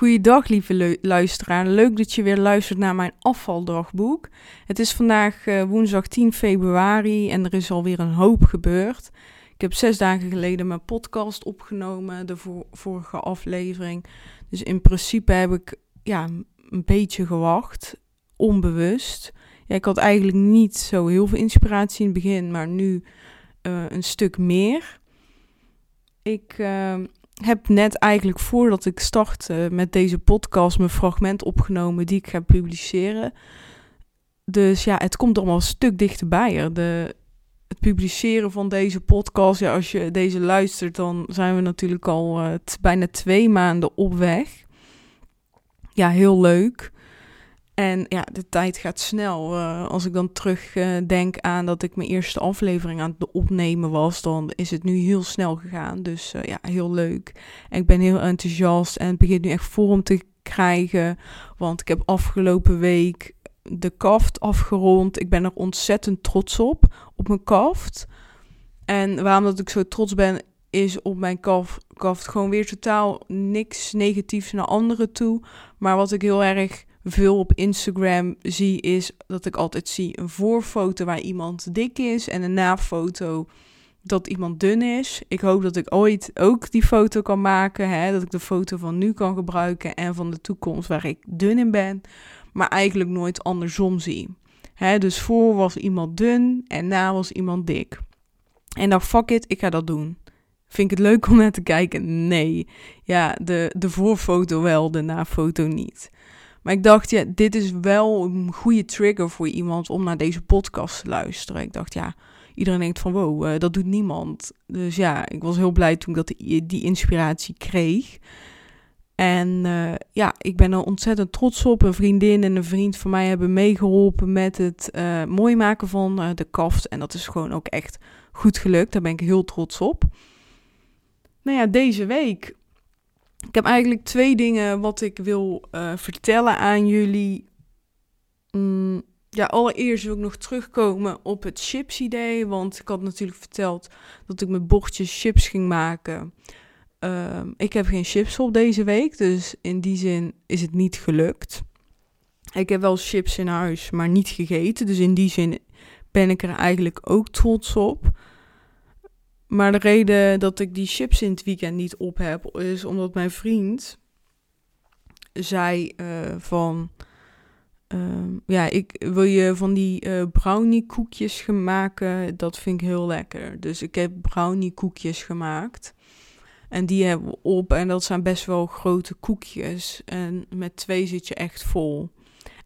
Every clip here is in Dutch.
Goeiedag, lieve luisteraar. Leuk dat je weer luistert naar mijn afvaldagboek. Het is vandaag uh, woensdag 10 februari en er is alweer een hoop gebeurd. Ik heb zes dagen geleden mijn podcast opgenomen, de vorige aflevering. Dus in principe heb ik ja, een beetje gewacht, onbewust. Ik had eigenlijk niet zo heel veel inspiratie in het begin, maar nu uh, een stuk meer. Ik uh, heb net eigenlijk voordat ik start met deze podcast mijn fragment opgenomen die ik ga publiceren. Dus ja, het komt allemaal een stuk dichterbij. De, het publiceren van deze podcast, ja, als je deze luistert, dan zijn we natuurlijk al uh, bijna twee maanden op weg. Ja, heel leuk. En ja, de tijd gaat snel. Uh, als ik dan terugdenk uh, aan dat ik mijn eerste aflevering aan het opnemen was, dan is het nu heel snel gegaan. Dus uh, ja, heel leuk. Ik ben heel enthousiast en het begint nu echt vorm te krijgen. Want ik heb afgelopen week de kaft afgerond. Ik ben er ontzettend trots op, op mijn kaft. En waarom dat ik zo trots ben, is op mijn kaft, kaft gewoon weer totaal niks negatiefs naar anderen toe. Maar wat ik heel erg veel op Instagram zie, is dat ik altijd zie een voorfoto waar iemand dik is en een nafoto dat iemand dun is. Ik hoop dat ik ooit ook die foto kan maken. Hè? Dat ik de foto van nu kan gebruiken en van de toekomst waar ik dun in ben. Maar eigenlijk nooit andersom zie. Dus voor was iemand dun en na was iemand dik. En dan fuck it, ik ga dat doen. Vind ik het leuk om naar te kijken? Nee. Ja, de, de voorfoto wel, de nafoto niet. Maar ik dacht, ja, dit is wel een goede trigger voor iemand om naar deze podcast te luisteren. Ik dacht, ja, iedereen denkt van wow, uh, dat doet niemand. Dus ja, ik was heel blij toen ik dat, die inspiratie kreeg. En uh, ja, ik ben er ontzettend trots op. Een vriendin en een vriend van mij hebben meegeholpen met het mooi maken van de kaft. En dat is gewoon ook echt goed gelukt. Daar ben ik heel trots op. Nou ja, deze week ik heb eigenlijk twee dingen wat ik wil uh, vertellen aan jullie. Mm, ja, allereerst wil ik nog terugkomen op het chips idee. Want ik had natuurlijk verteld dat ik met bordjes chips ging maken. Uh, ik heb geen chips op deze week, dus in die zin is het niet gelukt. Ik heb wel chips in huis, maar niet gegeten. Dus in die zin ben ik er eigenlijk ook trots op. Maar de reden dat ik die chips in het weekend niet op heb, is omdat mijn vriend zei uh, van... Uh, ja, ik wil je van die uh, brownie koekjes maken. Dat vind ik heel lekker. Dus ik heb brownie koekjes gemaakt. En die hebben we op. En dat zijn best wel grote koekjes. En met twee zit je echt vol.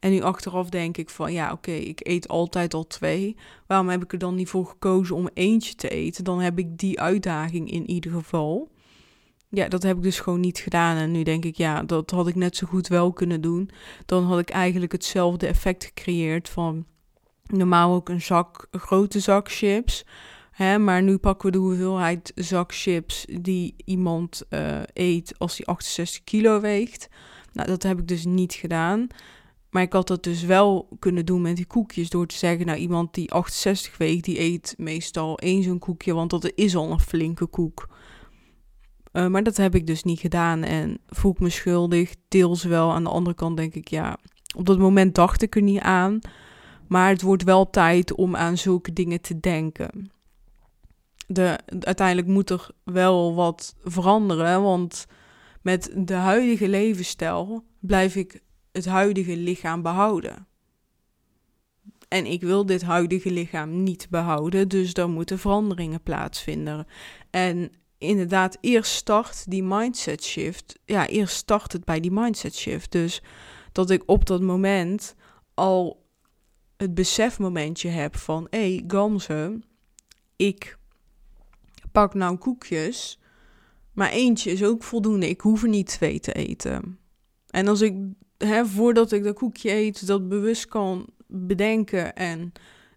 En nu achteraf denk ik van ja, oké, ik eet altijd al twee. Waarom heb ik er dan niet voor gekozen om eentje te eten? Dan heb ik die uitdaging in ieder geval. Ja, dat heb ik dus gewoon niet gedaan. En nu denk ik, ja, dat had ik net zo goed wel kunnen doen. Dan had ik eigenlijk hetzelfde effect gecreëerd van normaal ook een zak, een grote zak chips. Hè, maar nu pakken we de hoeveelheid zak chips die iemand uh, eet als hij 68 kilo weegt. Nou, dat heb ik dus niet gedaan. Maar ik had dat dus wel kunnen doen met die koekjes. Door te zeggen, nou iemand die 68 weegt, die eet meestal één zo'n koekje. Want dat is al een flinke koek. Uh, maar dat heb ik dus niet gedaan. En voel ik me schuldig. Deels wel. Aan de andere kant denk ik, ja, op dat moment dacht ik er niet aan. Maar het wordt wel tijd om aan zulke dingen te denken. De, uiteindelijk moet er wel wat veranderen. Want met de huidige levensstijl blijf ik het huidige lichaam behouden. En ik wil dit huidige lichaam niet behouden, dus dan moeten veranderingen plaatsvinden. En inderdaad, eerst start die mindset shift. Ja, eerst start het bij die mindset shift. Dus dat ik op dat moment al het besefmomentje heb van... hé, hey, Gamze, ik pak nou koekjes, maar eentje is ook voldoende. Ik hoef er niet twee te eten. En als ik hè, voordat ik dat koekje eet, dat bewust kan bedenken en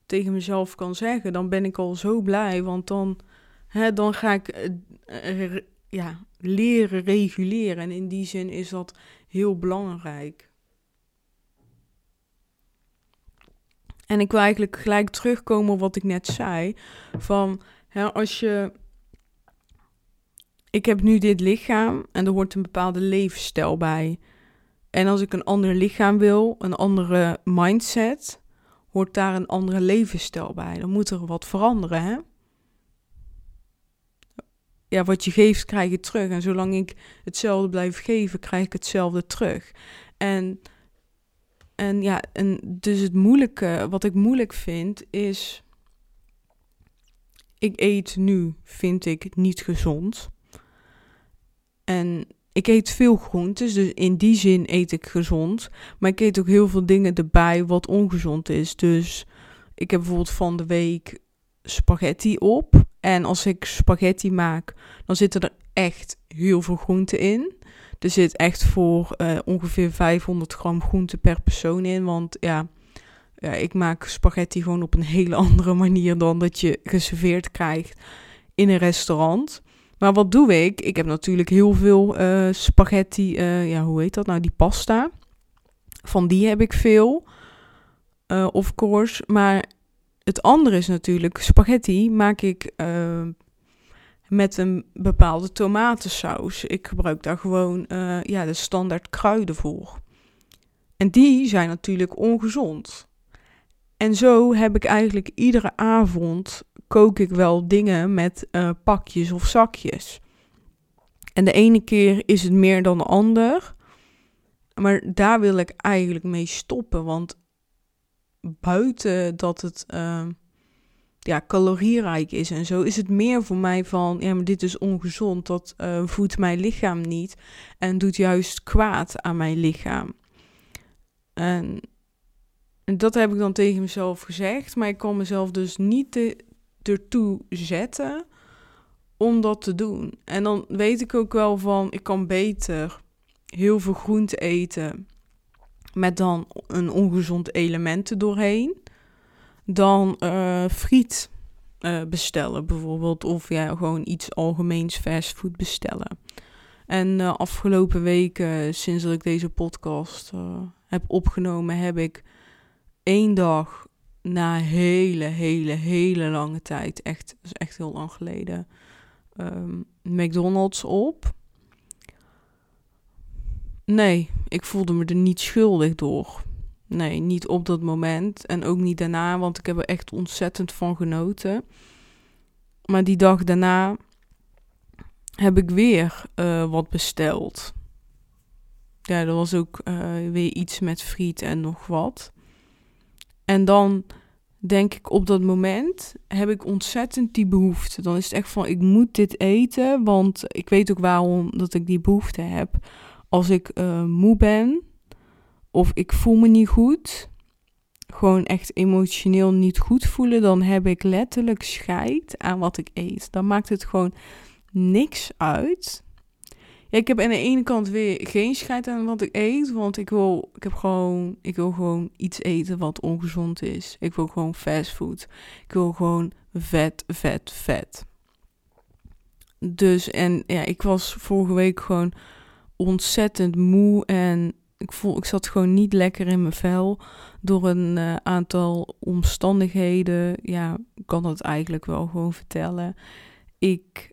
tegen mezelf kan zeggen, dan ben ik al zo blij. Want dan, hè, dan ga ik uh, ja, leren reguleren. En in die zin is dat heel belangrijk. En ik wil eigenlijk gelijk terugkomen op wat ik net zei. Van hè, als je ik heb nu dit lichaam en er hoort een bepaalde levensstijl bij. En als ik een ander lichaam wil, een andere mindset, hoort daar een andere levensstijl bij. Dan moet er wat veranderen, hè? Ja, wat je geeft, krijg je terug. En zolang ik hetzelfde blijf geven, krijg ik hetzelfde terug. En, en ja, en dus het moeilijke, wat ik moeilijk vind, is... Ik eet nu, vind ik, niet gezond. En ik eet veel groentes, dus in die zin eet ik gezond. Maar ik eet ook heel veel dingen erbij wat ongezond is. Dus ik heb bijvoorbeeld van de week spaghetti op. En als ik spaghetti maak, dan zitten er echt heel veel groenten in. Er zit echt voor uh, ongeveer 500 gram groente per persoon in. Want ja, ja, ik maak spaghetti gewoon op een hele andere manier dan dat je geserveerd krijgt in een restaurant. Maar wat doe ik? Ik heb natuurlijk heel veel uh, spaghetti, uh, ja, hoe heet dat nou? Die pasta. Van die heb ik veel, uh, of course. Maar het andere is natuurlijk, spaghetti maak ik met een bepaalde tomatensaus. Ik gebruik daar gewoon ja, de standaard kruiden voor. En die zijn natuurlijk ongezond. En zo heb ik eigenlijk iedere avond kook ik wel dingen met uh, pakjes of zakjes. En de ene keer is het meer dan de ander. Maar daar wil ik eigenlijk mee stoppen. Want buiten dat het uh, ja, calorierijk is en zo, is het meer voor mij van: ja, maar dit is ongezond. Dat uh, voedt mijn lichaam niet. En doet juist kwaad aan mijn lichaam. En en dat heb ik dan tegen mezelf gezegd. Maar ik kan mezelf dus niet te, ertoe zetten om dat te doen. En dan weet ik ook wel van, ik kan beter heel veel groente eten met dan een ongezond element er doorheen, dan uh, friet uh, bestellen bijvoorbeeld, of ja, gewoon iets algemeens fastfood bestellen. En uh, afgelopen weken, sinds dat ik deze podcast heb opgenomen, heb ik één dag na hele, hele, hele lange tijd, echt, dat is echt heel lang geleden, um, McDonald's op. Nee, ik voelde me er niet schuldig door. Nee, niet op dat moment en ook niet daarna, want ik heb er echt ontzettend van genoten. Maar die dag daarna heb ik weer uh, wat besteld. Ja, er was ook uh, weer iets met friet en nog wat. En dan denk ik op dat moment heb ik ontzettend die behoefte. Dan is het echt van ik moet dit eten, want ik weet ook waarom dat ik die behoefte heb. Als ik uh, moe ben of ik voel me niet goed, gewoon echt emotioneel niet goed voelen, dan heb ik letterlijk scheid aan wat ik eet. Dan maakt het gewoon niks uit ja, ik heb aan de ene kant weer geen scheid aan wat ik eet. Want ik wil, ik heb gewoon, ik wil gewoon iets eten wat ongezond is. Ik wil gewoon fastfood. Ik wil gewoon vet, vet, vet. Dus en ja, ik was vorige week gewoon ontzettend moe en ik voel, ik zat gewoon niet lekker in mijn vel door een uh, aantal omstandigheden. Ja, ik kan dat eigenlijk wel gewoon vertellen. Ik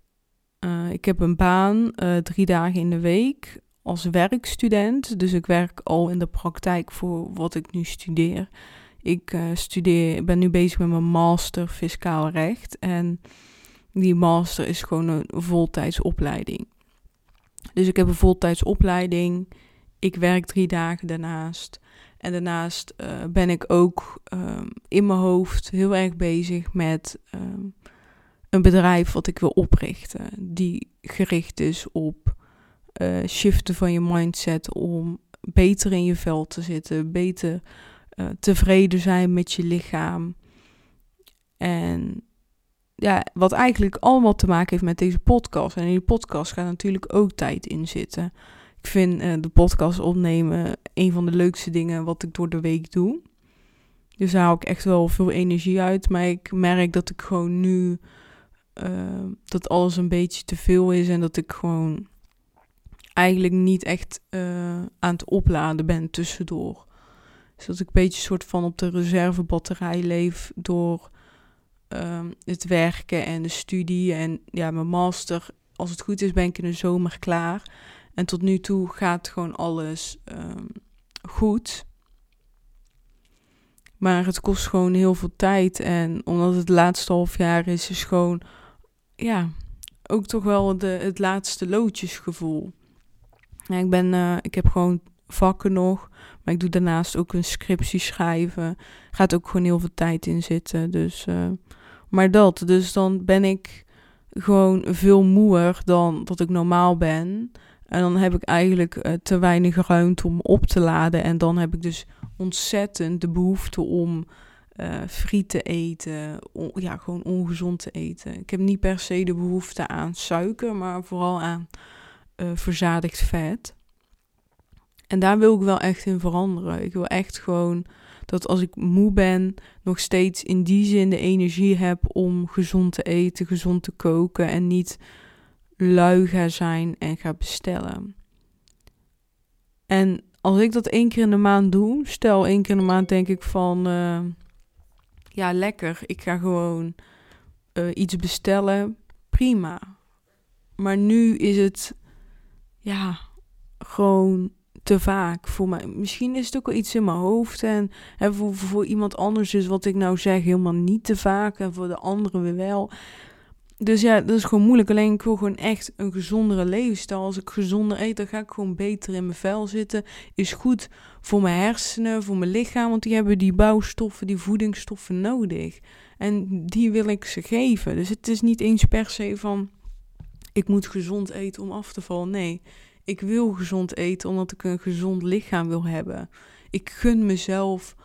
uh, ik heb een baan uh, drie dagen in de week als werkstudent. Dus ik werk al in de praktijk voor wat ik nu studeer. Ik uh, studeer, ben nu bezig met mijn master fiscaal recht. En die master is gewoon een voltijdsopleiding. Dus ik heb een voltijdsopleiding. Ik werk drie dagen daarnaast. En daarnaast ben ik ook ehm, in mijn hoofd heel erg bezig met um, een bedrijf wat ik wil oprichten. Die gericht is op uh, shiften van je mindset om beter in je vel te zitten, beter uh, tevreden zijn met je lichaam. En ja, wat eigenlijk allemaal te maken heeft met deze podcast. En in die podcast gaat natuurlijk ook tijd in zitten. Ik vind uh, de podcast opnemen een van de leukste dingen wat ik door de week doe. Dus daar haal ik echt wel veel energie uit. Maar ik merk dat ik gewoon nu uh, dat alles een beetje te veel is en dat ik gewoon eigenlijk niet echt uh, aan het opladen ben tussendoor. Dus dat ik een beetje soort van op de reservebatterij leef door uh, het werken en de studie. En ja, mijn master als het goed is, ben ik in de zomer klaar. En tot nu toe gaat gewoon alles ehm, goed. Maar het kost gewoon heel veel tijd. En omdat het laatste half jaar is, is gewoon, ja, ook toch wel de, het laatste loodjesgevoel. Ik, ben, uh, ik heb gewoon vakken nog. Maar ik doe daarnaast ook een scriptie schrijven. Gaat ook gewoon heel veel tijd in zitten. Dus, uh, maar dat. Dus dan ben ik gewoon veel moeer dan dat ik normaal ben. En dan heb ik eigenlijk uh, te weinig ruimte om op te laden. En dan heb ik dus ontzettend de behoefte om uh, friet te eten. ja, gewoon ongezond te eten. Ik heb niet per se de behoefte aan suiker, maar vooral aan uh, verzadigd vet. En daar wil ik wel echt in veranderen. Ik wil echt gewoon dat als ik moe ben, nog steeds in die zin de energie heb om gezond te eten, gezond te koken en niet lui ga zijn en ga bestellen. En als ik dat één keer in de maand doe, stel één keer in de maand denk ik van, uh, ja lekker, ik ga gewoon uh, iets bestellen, prima. Maar nu is het, ja, gewoon te vaak voor mij. Misschien is het ook wel iets in mijn hoofd. En, en voor, voor iemand anders is wat ik nou zeg helemaal niet te vaak. En voor de anderen weer wel. Dus ja, dat is gewoon moeilijk. Alleen ik wil gewoon echt een gezondere levensstijl. Als ik gezonder eet, dan ga ik gewoon beter in mijn vel zitten. Is goed voor mijn hersenen, voor mijn lichaam. Want die hebben die bouwstoffen, die voedingsstoffen nodig. En die wil ik ze geven. Dus het is niet eens per se van... Ik moet gezond eten om af te vallen. Nee, ik wil gezond eten omdat ik een gezond lichaam wil hebben. Ik gun mezelf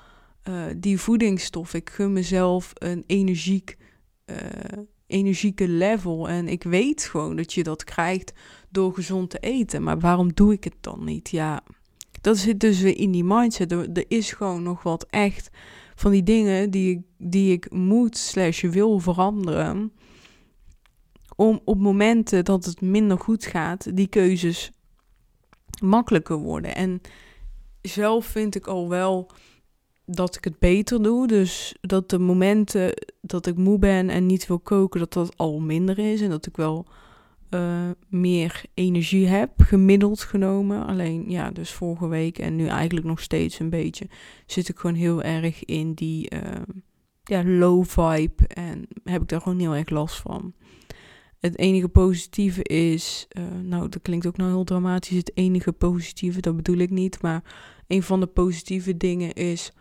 uh, die voedingsstof. Ik gun mezelf een energiek, uh, energieke level. En ik weet gewoon dat je dat krijgt door gezond te eten. Maar waarom doe ik het dan niet? Ja, dat zit dus weer in die mindset. Er, is gewoon nog wat echt van die dingen die ik, die ik moet slash wil veranderen. Om op momenten dat het minder goed gaat, die keuzes makkelijker worden. En zelf vind ik al wel dat ik het beter doe. Dus dat de momenten dat ik moe ben en niet wil koken, dat dat al minder is. En dat ik wel uh, meer energie heb, gemiddeld genomen. Alleen ja, dus vorige week en nu eigenlijk nog steeds een beetje, zit ik gewoon heel erg in die uh, ja, low vibe. En heb ik daar gewoon heel erg last van. Het enige positieve is, uh, nou dat klinkt ook nou heel dramatisch, het enige positieve, dat bedoel ik niet, maar een van de positieve dingen is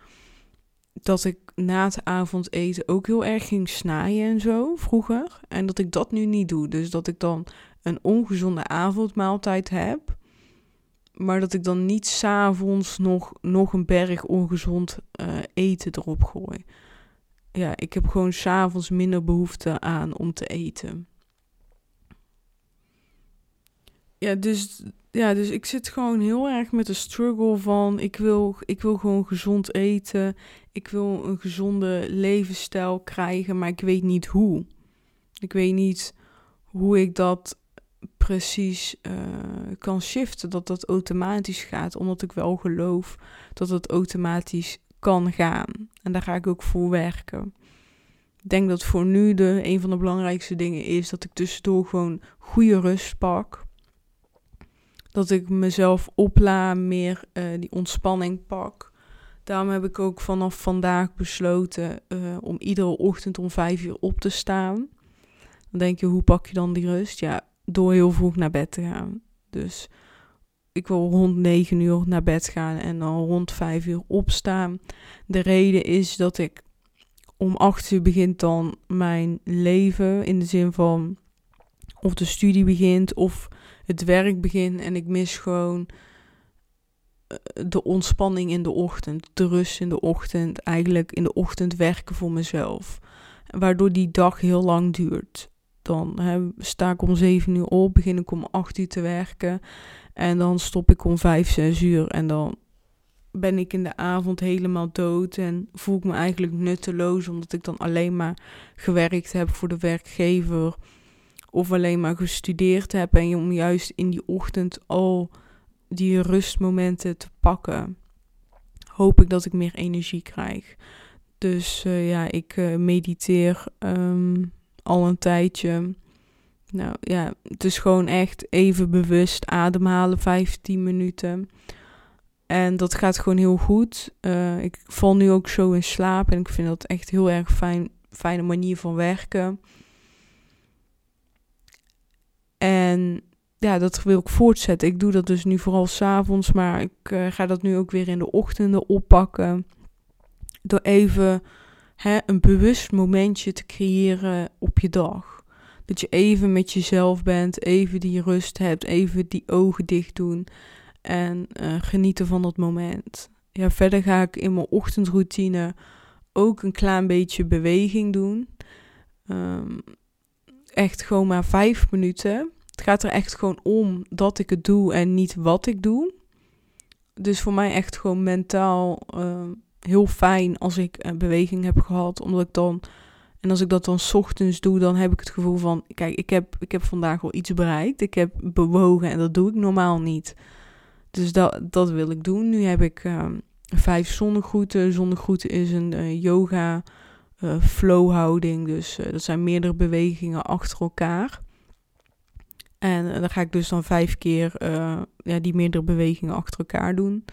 dat ik na het avondeten ook heel erg ging snijden en zo vroeger. En dat ik dat nu niet doe. Dus dat ik dan een ongezonde avondmaaltijd heb. Maar dat ik dan niet s'avonds nog, nog een berg ongezond uh, eten erop gooi. Ja, ik heb gewoon s'avonds minder behoefte aan om te eten. Ja, dus, ja, dus ik zit gewoon heel erg met de struggle van ik wil, ik wil gewoon gezond eten. Ik wil een gezonde levensstijl krijgen, maar ik weet niet hoe. Ik weet niet hoe ik dat precies uh, kan shiften, dat dat automatisch gaat, omdat ik wel geloof dat het automatisch kan gaan. En daar ga ik ook voor werken. Ik denk dat voor nu de een van de belangrijkste dingen is dat ik tussendoor gewoon goede rust pak dat ik mezelf opla, meer uh, die ontspanning pak. Daarom heb ik ook vanaf vandaag besloten uh, om iedere ochtend om vijf uur op te staan. Dan denk je, hoe pak je dan die rust? Ja, door heel vroeg naar bed te gaan. Dus ik wil rond negen uur naar bed gaan en dan rond vijf uur opstaan. De reden is dat ik om acht uur begint dan mijn leven in de zin van of de studie begint of het werk begin en ik mis gewoon eh, de ontspanning in de ochtend, de rust in de ochtend, eigenlijk in de ochtend werken voor mezelf. Waardoor die dag heel lang duurt. Dan sta ik om 7 uur op, begin ik om 8 uur te werken en dan stop ik om 5, 6 uur en dan ben ik in de avond helemaal dood en voel ik me eigenlijk nutteloos omdat ik dan alleen maar gewerkt heb voor de werkgever of alleen maar gestudeerd heb en om juist in die ochtend al die rustmomenten te pakken, hoop ik dat ik meer energie krijg. Dus uh, ja, ik uh, mediteer um, al een tijdje. Nou ja, het is gewoon echt even bewust ademhalen, 15 minuten. En dat gaat gewoon heel goed. Uh, ik val nu ook zo in slaap en ik vind dat echt heel erg fijn, fijne manier van werken. En ja, dat wil ik voortzetten. Ik doe dat dus nu vooral s'avonds, maar ik uh, ga dat nu ook weer in de ochtenden oppakken. Door even hè, een bewust momentje te creëren op je dag. Dat je even met jezelf bent, even die rust hebt, even die ogen dicht doen en uh, genieten van dat moment. Ja, verder ga ik in mijn ochtendroutine ook een klein beetje beweging doen. Um, echt gewoon maar vijf minuten. Het gaat er echt gewoon om dat ik het doe en niet wat ik doe. Dus voor mij echt gewoon mentaal uh, heel fijn als ik een beweging heb gehad. Omdat ik dan, en als ik dat dan ochtends doe, dan heb ik het gevoel van, kijk, ik heb, ik heb vandaag wel iets bereikt. Ik heb bewogen en dat doe ik normaal niet. Dus dat, dat wil ik doen. Nu heb ik uh, vijf zonnegroeten. Zonnegroeten is een uh, yoga uh, flow houding. Dus dat zijn meerdere bewegingen achter elkaar. En dan ga ik dus dan vijf keer ja, die meerdere bewegingen achter elkaar doen.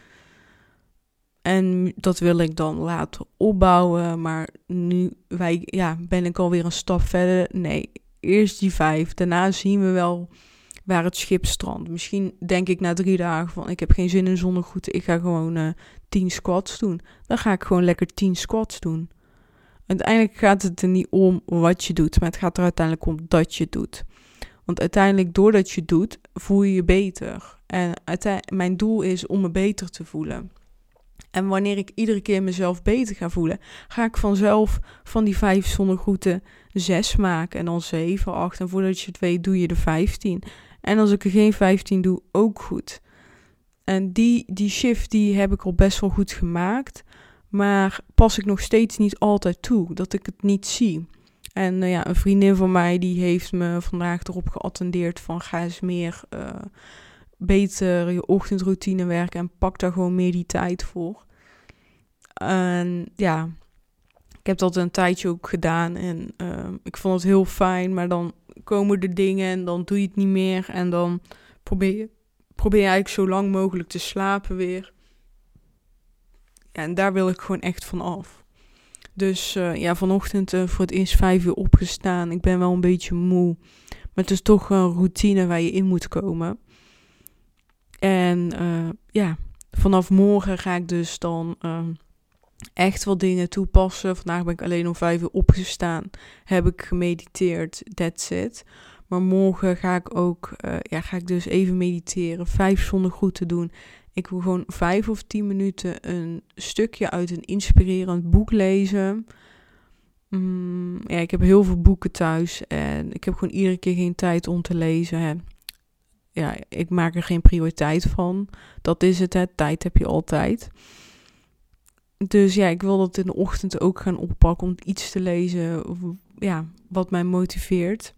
En dat wil ik dan laten opbouwen. Maar nu wij, ja, ben ik alweer een stap verder. Nee, eerst die vijf. Daarna zien we wel waar het schip strandt. Misschien denk ik na drie dagen van ik heb geen zin in zonnegoed. Ik ga gewoon uh, tien squats doen. Dan ga ik gewoon lekker tien squats doen. Uiteindelijk gaat het er niet om wat je doet. Maar het gaat er uiteindelijk om dat je doet. Want uiteindelijk doordat je doet, voel je je beter. En mijn doel is om me beter te voelen. En wanneer ik iedere keer mezelf beter ga voelen, ga ik vanzelf van die vijf zonnegroeten zes maken en dan zeven, acht. En voordat je het weet, doe je de vijftien. En als ik er geen 15 doe, ook goed. En die, die shift die heb ik al best wel goed gemaakt. Maar pas ik nog steeds niet altijd toe. Dat ik het niet zie. En uh, ja, een vriendin van mij die heeft me vandaag erop geattendeerd van ga eens meer uh, beter je ochtendroutine werken en pak daar gewoon meer die tijd voor. En ja, ik heb dat een tijdje ook gedaan en uh, ik vond het heel fijn, maar dan komen de dingen en dan doe je het niet meer. En dan probeer je, probeer je eigenlijk zo lang mogelijk te slapen weer. En daar wil ik gewoon echt van af. Dus uh, ja, vanochtend uh, voor het eerst vijf uur opgestaan. Ik ben wel een beetje moe. Maar het is toch een routine waar je in moet komen. En uh, ja, vanaf morgen ga ik dus dan echt wat dingen toepassen. Vandaag ben ik alleen om vijf uur opgestaan. Heb ik gemediteerd. That's it. Maar morgen ga ik ook, ja, ga ik dus even mediteren. Vijf zonder goed te doen. Ik wil gewoon vijf of tien minuten een stukje uit een inspirerend boek lezen. Mm, ja, ik heb heel veel boeken thuis en ik heb gewoon iedere keer geen tijd om te lezen. Hè. Ja, ik maak er geen prioriteit van. Dat is het, hè. tijd heb je altijd. Dus ja, ik wil dat in de ochtend ook gaan oppakken om iets te lezen ja, wat mij motiveert.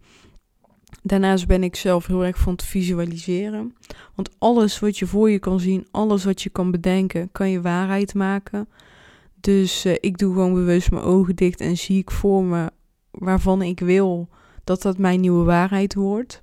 Daarnaast ben ik zelf heel erg van te visualiseren. Want alles wat je voor je kan zien, alles wat je kan bedenken, kan je waarheid maken. Dus uh, ik doe gewoon bewust mijn ogen dicht en zie ik voor me waarvan ik wil dat dat mijn nieuwe waarheid wordt.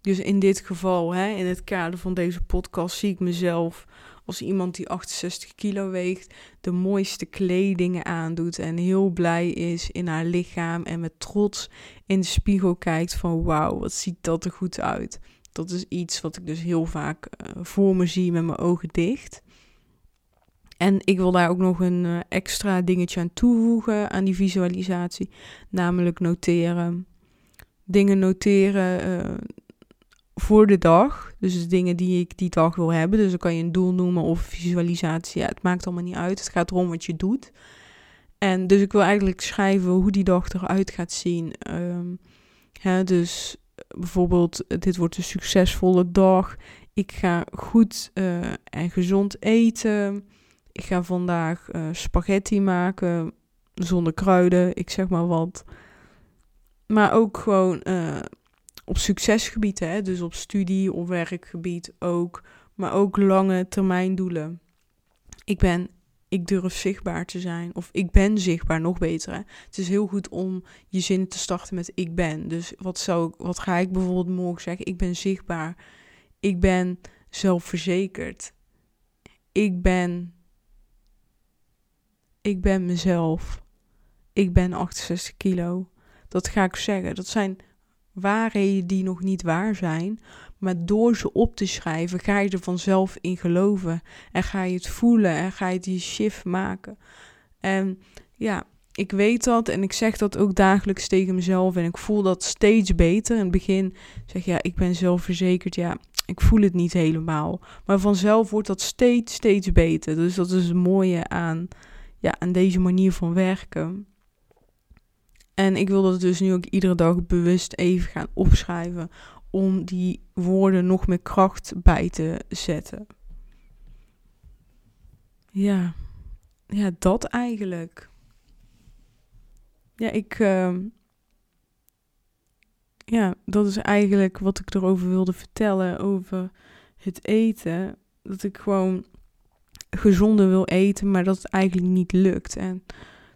Dus in dit geval, hè, in het kader van deze podcast, zie ik mezelf als iemand die 68 kilo weegt, de mooiste kledingen aandoet en heel blij is in haar lichaam en met trots in de spiegel kijkt van wauw, wat ziet dat er goed uit. Dat is iets wat ik dus heel vaak uh, voor me zie met mijn ogen dicht. En ik wil daar ook nog een uh, extra dingetje aan toevoegen aan die visualisatie, namelijk noteren. Dingen noteren, uh, voor de dag. Dus de dingen die ik die dag wil hebben. Dus dan kan je een doel noemen of visualisatie. Ja, het maakt allemaal niet uit. Het gaat erom wat je doet. En dus ik wil eigenlijk schrijven hoe die dag eruit gaat zien. Um, hè, dus bijvoorbeeld, dit wordt een succesvolle dag. Ik ga goed uh, en gezond eten. Ik ga vandaag uh, spaghetti maken zonder kruiden. Ik zeg maar wat. Maar ook gewoon uh, op succesgebied, hè, dus op studie of werkgebied ook, maar ook lange termijn doelen. Ik ben ik durf zichtbaar te zijn. Of ik ben zichtbaar, nog beter. Hè? Het is heel goed om je zin te starten met ik ben. Dus wat, zou, wat ga ik bijvoorbeeld morgen zeggen? Ik ben zichtbaar. Ik ben zelfverzekerd. Ik ben. Ik ben mezelf. Ik ben 68 kilo. Dat ga ik zeggen. Dat zijn waarheden die nog niet waar zijn. Maar door ze op te schrijven, ga je er vanzelf in geloven. En ga je het voelen en ga je die shift maken. En ja, ik weet dat en ik zeg dat ook dagelijks tegen mezelf. En ik voel dat steeds beter. In het begin zeg je, ja, ik ben zelfverzekerd. Ja, ik voel het niet helemaal. Maar vanzelf wordt dat steeds, steeds beter. Dus dat is het mooie aan, ja, aan deze manier van werken. En ik wil dat dus nu ook iedere dag bewust even gaan opschrijven. Om die woorden nog meer kracht bij te zetten. Ja, ja dat eigenlijk. Ja, ik. Uh, ja, dat is eigenlijk wat ik erover wilde vertellen. Over het eten. Dat ik gewoon gezonder wil eten, maar dat het eigenlijk niet lukt. En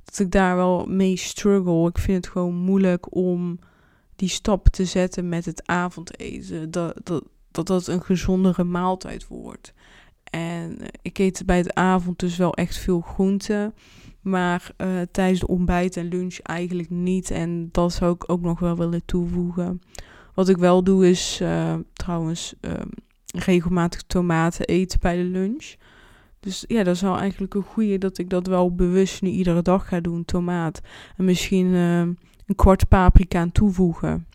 dat ik daar wel mee struggle. Ik vind het gewoon moeilijk om die stap te zetten met het avondeten. Dat dat, dat, dat een gezondere maaltijd wordt. En ik eet bij het avond dus wel echt veel groenten. Maar uh, tijdens de ontbijt en lunch eigenlijk niet. En dat zou ik ook nog wel willen toevoegen. Wat ik wel doe is uh, trouwens uh, regelmatig tomaten eten bij de lunch. Dus ja, dat is wel eigenlijk een goede dat ik dat wel bewust nu iedere dag ga doen, tomaat. En misschien uh, een kwart paprika aan toevoegen.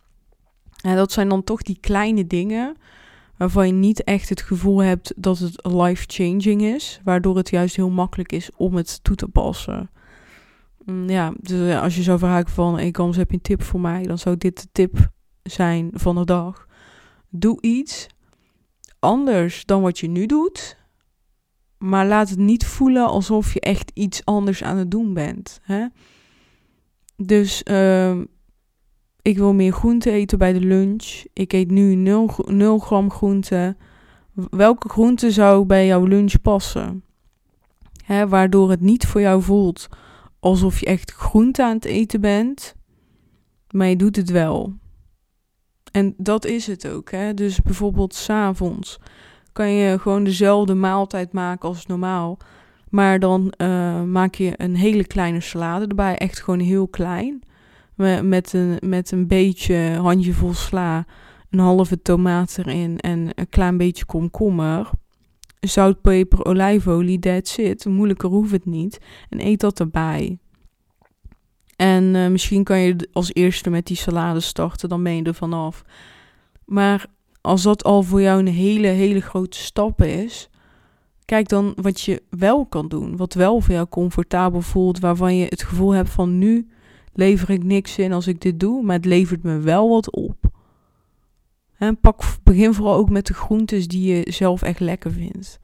En dat zijn dan toch die kleine dingen waarvan je niet echt het gevoel hebt dat het life-changing is. Waardoor het juist heel makkelijk is om het toe te passen. Mm, ja, dus als je zou vragen van, Gams, heb je een tip voor mij? Dan zou dit de tip zijn van de dag. Doe iets anders dan wat je nu doet. Maar laat het niet voelen alsof je echt iets anders aan het doen bent. Hè? Dus uh, ik wil meer groente eten bij de lunch. Ik eet nu 0, 0 gram groente. Welke groente zou bij jouw lunch passen? Hè, waardoor het niet voor jou voelt alsof je echt groente aan het eten bent. Maar je doet het wel. En dat is het ook. Hè? Dus bijvoorbeeld s'avonds kan je gewoon dezelfde maaltijd maken als normaal. Maar dan uh, maak je een hele kleine salade erbij. Echt gewoon heel klein met een, met een beetje handjevol sla, een halve tomaat erin en een klein beetje komkommer. Zout, peper, olijfolie, that's it. Moeilijker hoeft het niet. En eet dat erbij. En uh, misschien kan je als eerste met die salade starten, dan ben je er vanaf. Maar als dat al voor jou een hele, hele grote stap is, kijk dan wat je wel kan doen. Wat wel voor jou comfortabel voelt, waarvan je het gevoel hebt van nu lever ik niks in als ik dit doe, maar het levert me wel wat op. En pak, begin vooral ook met de groentes die je zelf echt lekker vindt.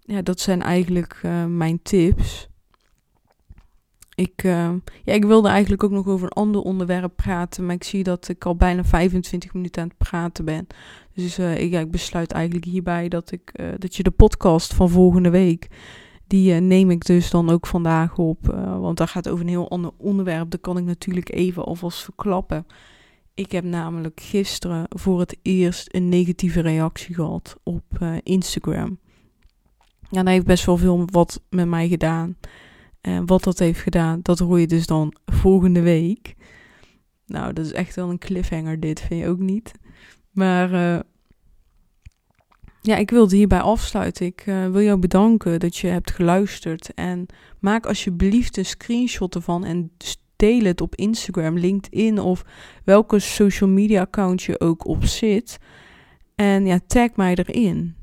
Ja, dat zijn eigenlijk uh, mijn tips. Ik, uh, ja, ik wilde eigenlijk ook nog over een ander onderwerp praten, maar ik zie dat ik al bijna 25 minuten aan het praten ben. Dus uh, ik, ik besluit eigenlijk hierbij dat, ik, dat je de podcast van volgende week die uh, neem ik dus dan ook vandaag op. Want daar gaat over een heel ander onderwerp. Dat kan ik natuurlijk even alvast verklappen. Ik heb namelijk gisteren voor het eerst een negatieve reactie gehad op Instagram. Ja, dat heeft best wel veel wat met mij gedaan. En wat dat heeft gedaan, dat hoor je dus dan volgende week. Nou, dat is echt wel een cliffhanger dit, vind je ook niet? Maar ja, ik wilde hierbij afsluiten. Ik uh, wil jou bedanken dat je hebt geluisterd. En maak alsjeblieft een screenshot ervan en deel het op Instagram, LinkedIn of welke social media account je ook op zit. En ja, tag mij erin.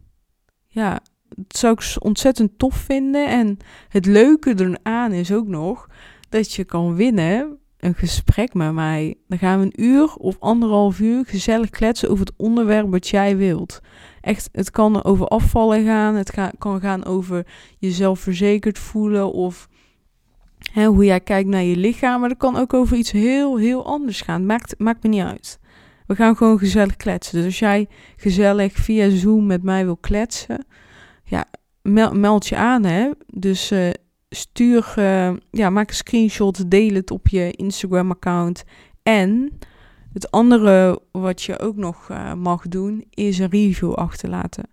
Ja, dat zou ik ontzettend tof vinden. En het leuke eraan is ook nog dat je kan winnen een gesprek met mij. Dan gaan we een uur of anderhalf uur gezellig kletsen over het onderwerp wat jij wilt. Echt, het kan over afvallen gaan. Het kan gaan over jezelf verzekerd voelen of hè, hoe jij kijkt naar je lichaam. Maar het kan ook over iets heel, heel anders gaan. Maakt, maakt me niet uit. We gaan gewoon gezellig kletsen. Dus als jij gezellig via Zoom met mij wil kletsen, ja, meld, je aan hè. Dus uh, stuur, uh, ja, maak een screenshot, deel het op je Instagram-account. En het andere wat je ook nog uh, mag doen, is een review achterlaten.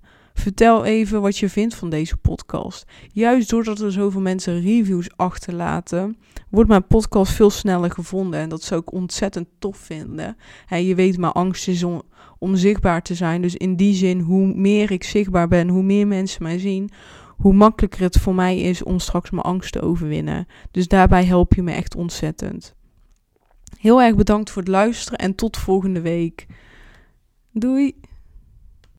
Vertel even wat je vindt van deze podcast. Juist doordat er zoveel mensen reviews achterlaten, wordt mijn podcast veel sneller gevonden. En dat zou ik ontzettend tof vinden. Je weet, mijn angst is om, om zichtbaar te zijn. Dus in die zin, hoe meer ik zichtbaar ben, hoe meer mensen mij zien, hoe makkelijker het voor mij is om straks mijn angst te overwinnen. Dus daarbij help je me echt ontzettend. Heel erg bedankt voor het luisteren en tot volgende week. Doei!